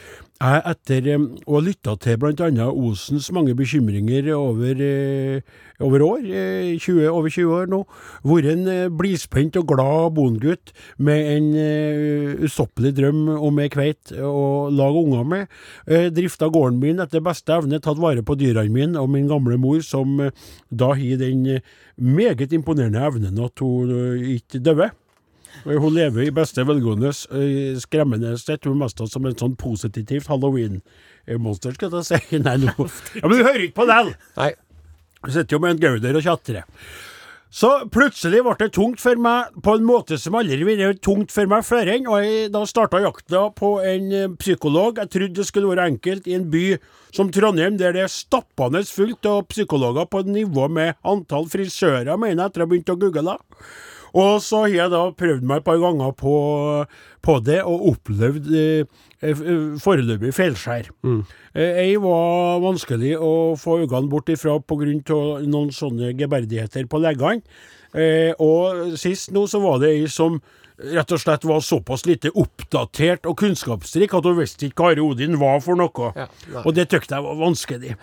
jeg etter eh, å ha lytta til bl.a. Osens mange bekymringer over, eh, over år, eh, 20, over 20 år nå, vært en eh, blidspent og glad bondegutt med en eh, ustoppelig drøm om ei kveit å lage unger med. Eh, drifta gården min etter beste evne, tatt vare på dyrene mine og min gamle mor, som eh, da har den eh, meget imponerende evnen at hun eh, ikke døde. Hun lever i beste velgående, øh, skremmende sett. Hun mest som en sånn positivt halloween-monster, skal jeg si. [laughs] Nei, nå Ja, Men du hører ikke på den. Nei. Jeg sitter jo med en gauder og tjatrer. Så plutselig ble det tungt for meg, på en måte som aldri har vært tungt for meg før. enn, Og jeg da starta jakta på en eh, psykolog. Jeg trodde det skulle være enkelt i en by som Trondheim, der det er stappende fullt av psykologer på nivå med antall frisører, mener jeg, etter å ha begynt å google. Og så har jeg da prøvd meg et par ganger på, på det, og opplevd eh, eh, foreløpig feilskjær. Mm. Ei var vanskelig å få øynene bort ifra pga. noen sånne geberdigheter på leggene. Eh, og sist nå så var det ei som rett og slett var såpass lite oppdatert og kunnskapsrik at hun visste ikke hva Are Odin var for noe. Ja, og det tykte jeg var vanskelig.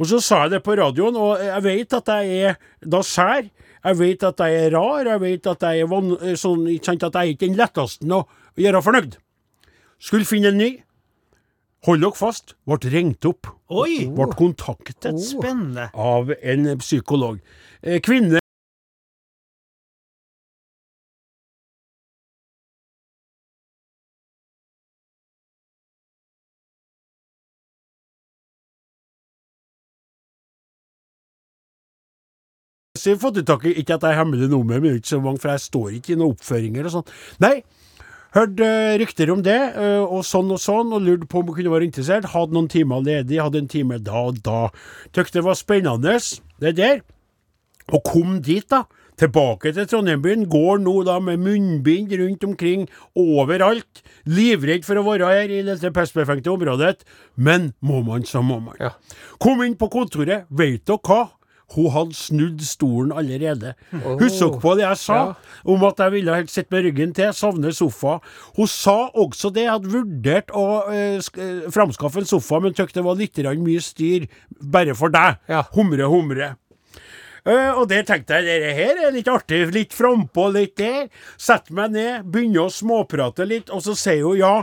Og så sa jeg det på radioen, og jeg vet at jeg er da sær. Jeg vet at jeg er rar, jeg vet at jeg er van sånn, ikke sant, at jeg er ikke den letteste å gjøre fornøyd. Skulle finne en ny. Hold dere fast. Ble ringt opp. Ble kontaktet Spennende. av en psykolog. Eh, Kvinne Så fått tak i, Ikke at jeg er hemmelig nummer, men ikke så mange, for jeg står ikke i noen oppføringer og sånn. Nei, hørte eh, rykter om det, eh, og sånn og sånn, og lurte på om hun kunne være interessert. Hadde noen timer ledig, hadde en time da og da. Tykte det var spennende, det der. Og kom dit, da. Tilbake til Trondheim-byen. Går nå da med munnbind rundt omkring overalt. Livredd for å være her i dette pestbefengte området. Men må man, så må man. Ja. Kom inn på kontoret. Veit dere hva? Hun hadde snudd stolen allerede. Husk dere på det jeg sa Ja. om at jeg ville helt sitte med ryggen til, savne sofa. Hun sa også det, jeg hadde vurdert å eh, eh, framskaffe en sofa, men syntes det var litt mye styr bare for deg. Ja. Humre, humre. Uh, og det tenkte jeg, det her er litt artig, litt frampå, litt der. Sett meg ned, begynner å småprate litt, og så sier hun ja,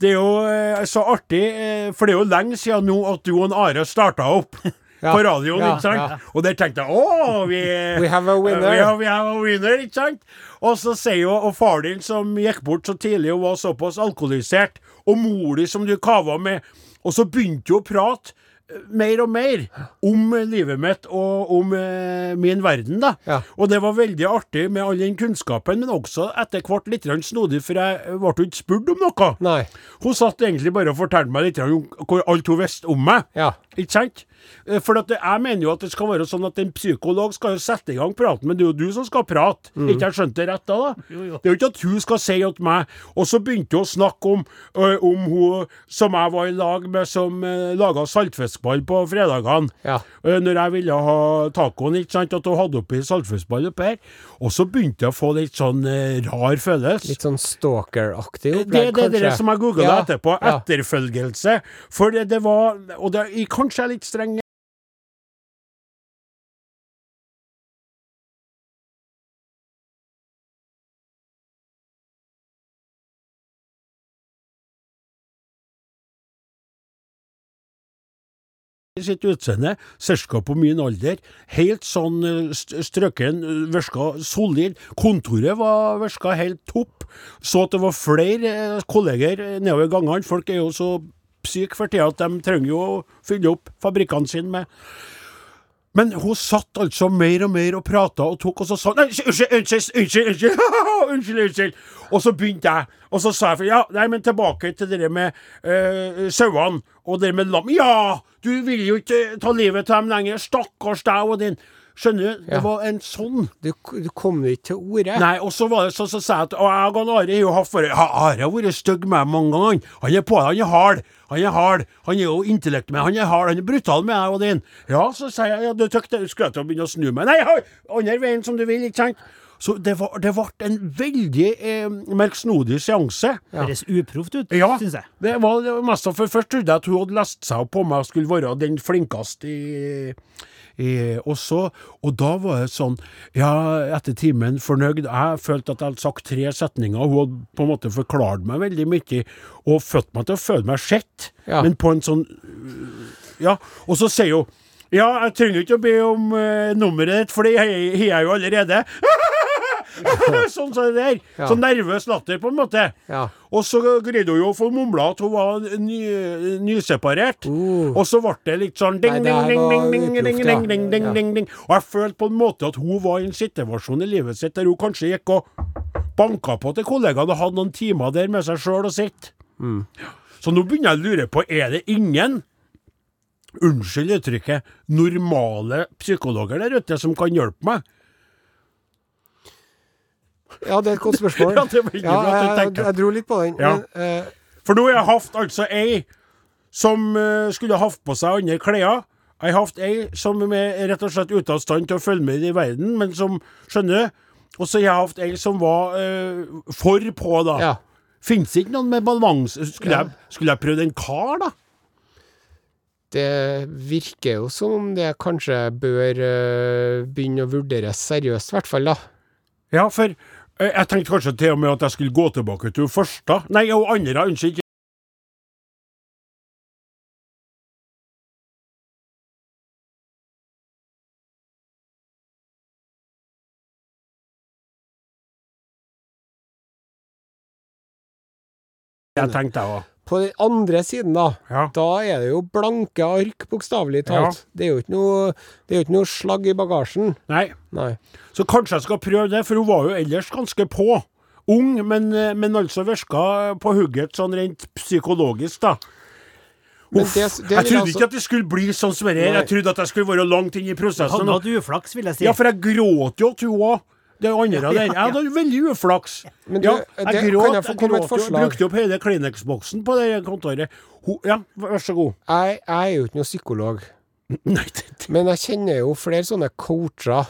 det er jo uh, så artig, uh, for det er jo lenge siden nå at du og Are starta opp. [laughs] På radioen, ikke sant? Og der tenkte jeg å, vi, We have a winner. We have, we have a winner, ikke sant? Og så sier jo og far din som gikk bort så tidlig og var såpass alkoholisert, og mor di som du kava med, og så begynte hun å prate eh, mer og mer om eh, livet mitt og om eh, min verden, da. Ja. Og det var veldig artig med all den kunnskapen, men også etter hvert litt snodig, for jeg ble jo ikke spurt om noe. Nei. Hun satt egentlig bare og fortalte meg litt om alt hun visste om meg. Ja. Ikke sant? Eh, For jeg mener jo at det skal være sånn at en psykolog skal jo sette i gang praten, men det er jo du som skal prate. Mm. Ikke jeg skjønte det rett da? da? Det er jo ikke at hun skal si til meg Og så begynte hun å snakke om, ø, om hun som jeg var i lag med, som uh, laga saltfiskball på fredagene. Ja. Eh, Når jeg ville ha tacoen, ikke sant, at hun hadde oppi saltfiskball oppi her. Og så begynte jeg å få litt sånn ø, rar følelse. Litt sånn stalker-aktig Det opplegg, er det, det som jeg googla Ja, etterpå. Etterfølgelse. For det, det var Og det, er kanskje jeg er litt streng sitt utseende, cirka på min alder. Helt sånn eh, strøken, eh, virka solid. Kontoret var virka helt topp. Så at det var flere eh, kolleger nedover gangene. Folk er jo så syke for tida at de trenger jo å fylle opp fabrikkene sine med men hun satt altså mer og mer og prata og tok, og så Nei, Unnskyld, unnskyld, unnskyld, unnskyld, [laughs] unnskyld, unnskyld. Og så begynte jeg, og så sa jeg ja, nei, men tilbake til det med øh, sauene og det med lam. Ja, du vil jo ikke ta livet av dem lenger, stakkars deg og din. Skjønner du? Det Ja. var en sånn. Du, du kom ikke til orde. Nei, og så var det så, så sa jeg at og jeg og Are har jo hatt for Are har vært stygg med meg mange ganger. Han. Er på han er hard. Han er hard. Han er jo intellekt med Han er hard, han er brutal med deg og din. Ja, så sier jeg, ja, du tykte skulle jeg til å begynne å snu meg. Nei, andre veien som du vil, ikke sant? Så det var, det ble en veldig eh, merksnodig seanse. Høres uproft ut, Ja, syns jeg. det var, det var mest for først trodde jeg at hun hadde lest seg opp på meg og skulle være den flinkeste i og, så, og da var det sånn Ja, etter timen fornøyd. Jeg følte at jeg hadde sagt tre setninger. Hun hadde på en måte forklart meg veldig mye og fått meg til å føle meg sett, Ja. men på en sånn Ja. Og så sier hun ja, jeg trenger ikke å be om uh, nummeret ditt, for det jeg har jeg jo allerede. [laughs] [laughs] sånn som det der. Ja. Så nervøs latter, på en måte. Ja. Og så greide hun jo å få mumla at hun var ny, nyseparert. Uh. Og så ble det litt sånn ding, Nei, ding, ding, ding, ding, ding, ding, ding, ding, ding, ding. Og jeg følte på en måte at hun var i en situasjon i livet sitt der hun kanskje gikk og banka på til kollegaene og hadde noen timer der med seg sjøl og sitt. Mm. Så nå begynner jeg å lure på, er det ingen Unnskyld uttrykket. Normale psykologer der ute som kan hjelpe meg? Ja, det er et godt spørsmål. [laughs] Ja, det Ja, bra at jeg, jeg dro litt på den. Ja. Men, uh, For nå har jeg hatt altså ei som uh, skulle hatt på seg andre klær. Jeg har hatt ei som er rett og slett ute av stand til å følge med i verden, men som skjønner? Og så har jeg hatt ei som var uh, for på, da. ja. Fins ikke noen med balanse? Skulle, Ja. jeg, skulle jeg prøvd en kar, da? Det virker jo som om det kanskje bør uh, begynne å vurderes seriøst, i hvert fall, da. Ja, for jeg tenkte kanskje til og med at jeg skulle gå tilbake til hun første. Nei, og andre, unnskyld. Jeg tenkte jeg òg. På den andre siden, da, Ja. da er det jo blanke ark, bokstavelig talt. Det er jo ikke noe, det er jo ikke noe slagg i bagasjen. Nei. Nei. Så kanskje jeg skal prøve det, for hun var jo ellers ganske på. Ung, men, eh, men altså virka på hugget sånn rent psykologisk, da. Uff, det- det jeg trodde altså- ikke at det skulle bli sånn som det her. Jeg trodde at jeg skulle være langt inn i prosessen. Hadde hatt uflaks, vil jeg si. Ja, for jeg gråt jo til hun òg. Det andre [laughs] der. Jeg hadde veldig uflaks. Men du, ja, det- gråt, kan jeg få komme med et forslag? Brukte opp hele Kleenex-boksen på det kontoret. Ho, ja, vær så god. Jeg, jeg er jo ikke noen psykolog, [laughs] Nei, det, men jeg kjenner jo flere sånne coacher,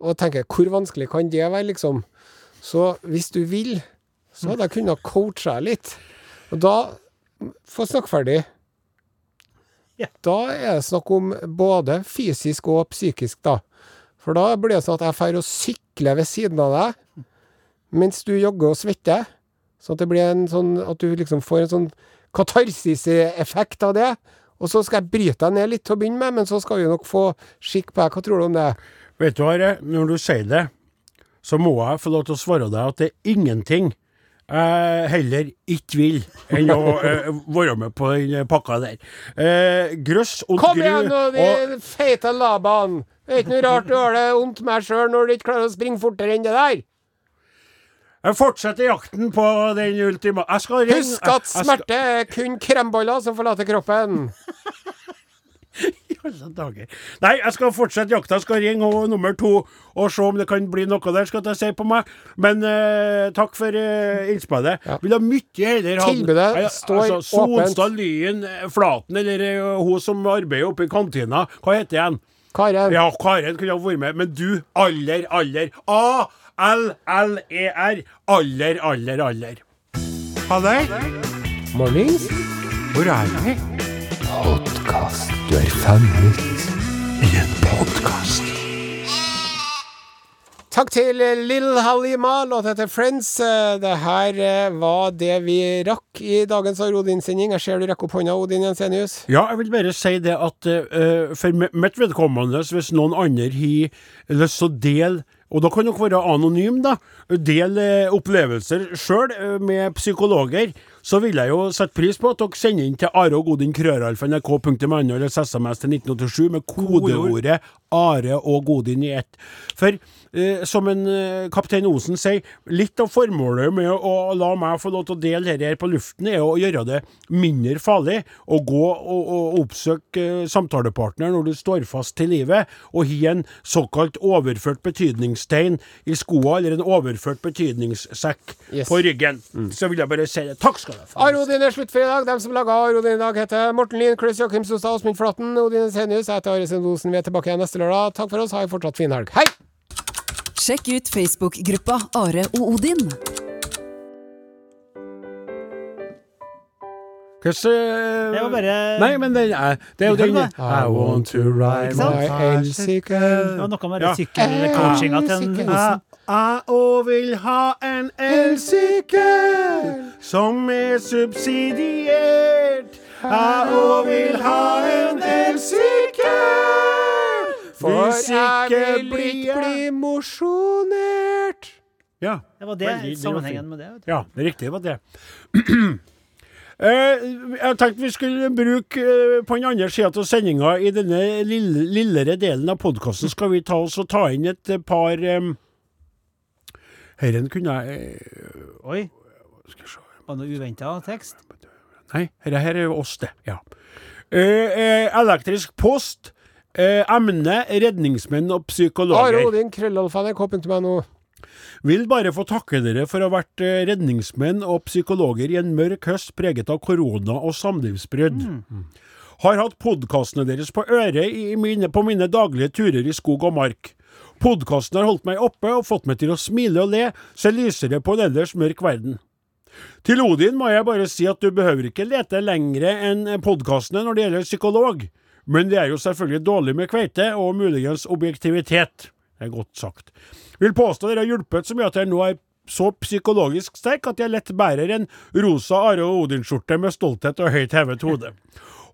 og tenker hvor vanskelig kan det være, liksom? Så hvis du vil, så hadde jeg kunnet coache deg litt. Og da Få snakke ferdig. Ja. Da er det snakk om både fysisk og psykisk, da. For da blir det sånn at jeg drar og sykler ved siden av deg, mens du jogger og svetter. Sånn at det blir en sånn At du liksom får en sånn katarsiseffekt av det. Og så skal jeg bryte deg ned litt til å begynne med, men så skal vi nok få skikk på deg. Hva tror du om det? vet du, Are, når du sier det, så må jeg få lov til å svare deg at det er ingenting jeg heller ikke vil enn å [laughs] eh, være med på den pakka der. Eh, grøss og Kom igjen nå, og de feite Laban! Det er ikke noe rart du har det vondt med sjøl når du ikke klarer å springe fortere enn det der. Jeg fortsetter jakten på den ultima... Husk at smerte er kun kremboller som forlater kroppen. [laughs] I alle dager. Nei, jeg skal fortsette jakta. Jeg skal ringe og nummer to og se om det kan bli noe der, skal jeg si på meg. Men uh, takk for uh, innspillet. Ja. Vil ha mye heller ha Tilbudet Nei, står altså, åpent. Sonstad Lyen eh, Flaten, eller hun som arbeider oppe i kantina. Hva heter igjen? Karen, Ja, Karen kunne ha vært med. Men du, aller, aller A-L-L-E-R. Aller, aller, aller. Halløy. mornings. Hvor er vi? Podkast. Du er fanget. I en podkast. Takk til eh, Lill Halima, Låta heter Friends. Eh, Det her eh, var det vi rakk i dagens Odin-sending. Jeg ser du rekker opp hånda, Odin Jensenius. Ja, jeg vil bare si det at uh, for mi- mitt vedkommende, hvis noen andre har lyst til å dele og da kan dere være anonym, da. Del eh, opplevelser sjøl med psykologer. Så vil jeg jo sette pris på at dere sender inn til Are og Godin krøralfa.nrk.no eller SMS til 1987 med kodeordet Are og Godin i ett. For eh, som en eh, kaptein Osen sier, litt av formålet med å la meg få lov til å dele dette her på luften, er å gjøre det mindre farlig å gå og, og oppsøke eh, samtalepartner når du står fast til livet, og har en såkalt overført betydningstegn i skoa, eller en overført betydningssekk Yes. på ryggen. Så vil jeg bare si det. Takk skal du ha. Arodin er slutt for i dag. De som laga Arodin i dag, heter Morten Lien, Chris Joakim Sostad, Åsmund Flatten, Odin Senius. Jeg heter Are Sendosen. Vi er tilbake igjen neste lørdag. Takk for oss. Ha en fortsatt fin helg. Hei! Sjekk ut Facebook-gruppa Are og Odin. Kanskje Det var bare Nei, men den er Det er jo den I want to ride my? My Det var noe med Ja. sykkelcoachinga til en. Jeg òg vil ha en elsykkel som er subsidiert. Jeg òg vil ha en elsykkel. For Hvis ikke blikk blir mosjonert. Ja. Det var det, Veldig- sammenhengen med det. vet du. Ja, det er riktig, det var det. [clears throat] Eh, jeg tenkte vi skulle bruke eh, på den andre sida av sendinga, i denne lille, lillere delen av podkasten, skal vi ta oss og ta inn et eh, par um, Herren kunne jeg eh, Oi, Skal jeg se var det noe uventa tekst? Nei, dette her er jo oss, det. Ja. Eh, eh, elektrisk post. Eh, emne redningsmenn og Are psykologer. Odin, krøllalfa, nrk.no. Vil bare få takke dere for å ha vært eh, redningsmenn og psykologer i en mørk høst preget av korona og samlivsbrudd. Mm. Har hatt podkastene deres på øret i mine, på mine daglige turer i skog og mark. Podkasten har holdt meg oppe og fått meg til å smile og le, se lysere på en ellers mørk verden. Til Odin må jeg bare si at du behøver ikke lete lengre enn podkastene når det gjelder psykolog, men det er jo selvfølgelig dårlig med kveite og muligens objektivitet. Det er godt sagt. Vil påstå dere har hjulpet så mye at jeg nå er så psykologisk sterk at jeg lett bærer en rosa Are Odin-skjorte med stolthet og høyt hevet hode.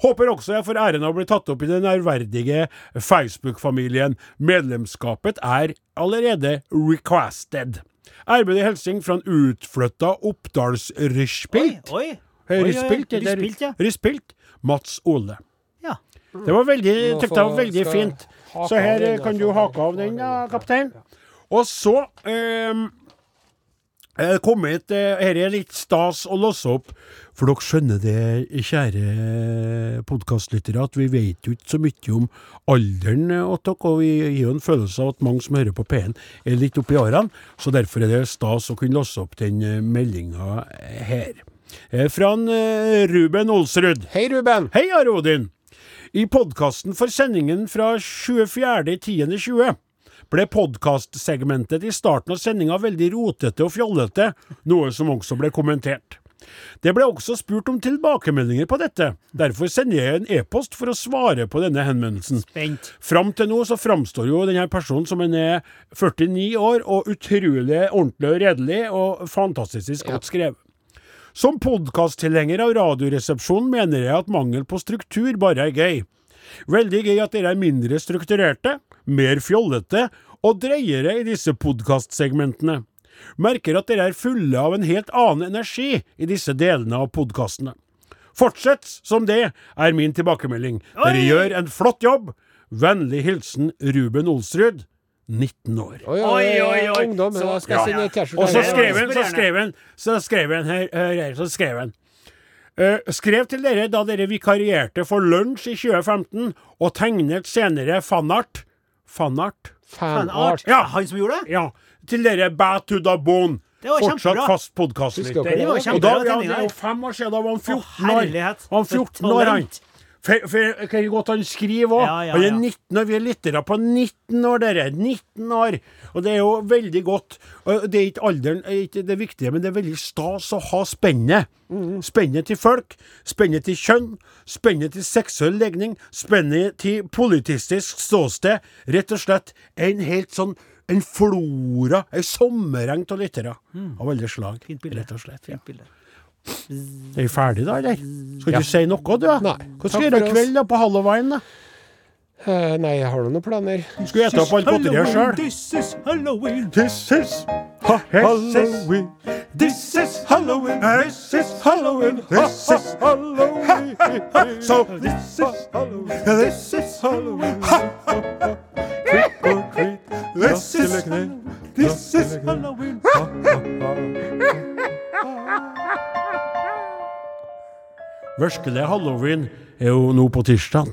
Håper også jeg får æren av å bli tatt opp i den ærverdige Facebook-familien. Medlemskapet er allerede requested. Ærbødig hilsen fra en utflytta Oppdalsryspilt. Oi, oi. Ryspilt. Mats Ole. Det var veldig, Nå det var veldig fint. Så her den, eh, kan altså. du hake av den, ja, kaptein. Og så um, er det kommet eh, Her er litt stas å låse opp. For dere skjønner det, kjære podkastlyttere, at vi vet jo ikke så mye om alderen til dere, og vi gir jo en følelse av at mange som hører på P1 er litt oppi årene, så derfor er det stas å kunne låse opp den eh, meldinga her. Eh, Fra en, eh, Ruben Olsrud. Hei, Ruben. Hei, Are Odin! I podkasten for sendingen fra 24.10.20 ble podkastsegmentet i starten av sendinga veldig rotete og fjollete, noe som også ble kommentert. Det ble også spurt om tilbakemeldinger på dette, derfor sender jeg en e-post for å svare på denne henvendelsen. Spent. Fram til nå så framstår jo denne personen som en er 49 år og utrolig ordentlig og redelig og fantastisk godt skrevet. Som podkasttilhenger av Radioresepsjonen mener jeg at mangel på struktur bare er gøy. Veldig gøy at dere er mindre strukturerte, mer fjollete og dreiere i disse podkastsegmentene. Merker at dere er fulle av en helt annen energi i disse delene av podkastene. Fortsett som det, er min tilbakemelding. Dere gjør en flott jobb. Vennlig hilsen Ruben Olsrud, 19 år. Oi, Oi, oi, oi. Ungdom. Så- skal jeg Ja. sende T-skjorte. Og så skrev han, så skrev han, så skrev han her, her, så skrev han. Uh, skrev til dere da dere vikarierte for lunsj i 2015, og tegnet senere fanart. Fanart? Fanart. Ja. Han som gjorde det? Ja. Til dere Bad to the Bone. Det var Fortsatt kjempebra. fast podkastlytter. dere det? var Og da, ja, det er jo fem år siden. Da var han 14 Å, år. herlighet. Han 14 år, han. For, for kan jo godt han skriver òg. Ja, ja, Han er 19 år, vi er lyttere på 19 år, dere. 19 år. Og det er jo veldig godt. Det er ikke alderen er ikke det viktige, men det er veldig stas å ha spennet. Spennet til folk, spennet til kjønn, spennet til seksuell legning, spennet til politistisk ståsted. Rett og slett en helt sånn en flora, ei sommereng av lyttere av alle slag. Fint bilde. Rett og slett. Ja. Fint bilde. Er vi ferdige da, eller? Skal du si noe, du? Nei. Hva skal du gjøre i kveld, da? På halloween, da? Eh, nei, jeg har nå noen planer. Skal du ete opp alt godteriet sjøl? This is Halloween. This is ha Halloween. This is Halloween. This is Halloween. This is Halloween. So this is Halloween. This is Halloween. Trick or treat. This is This is Halloween. Virkelig halloween er jo nå på tirsdag.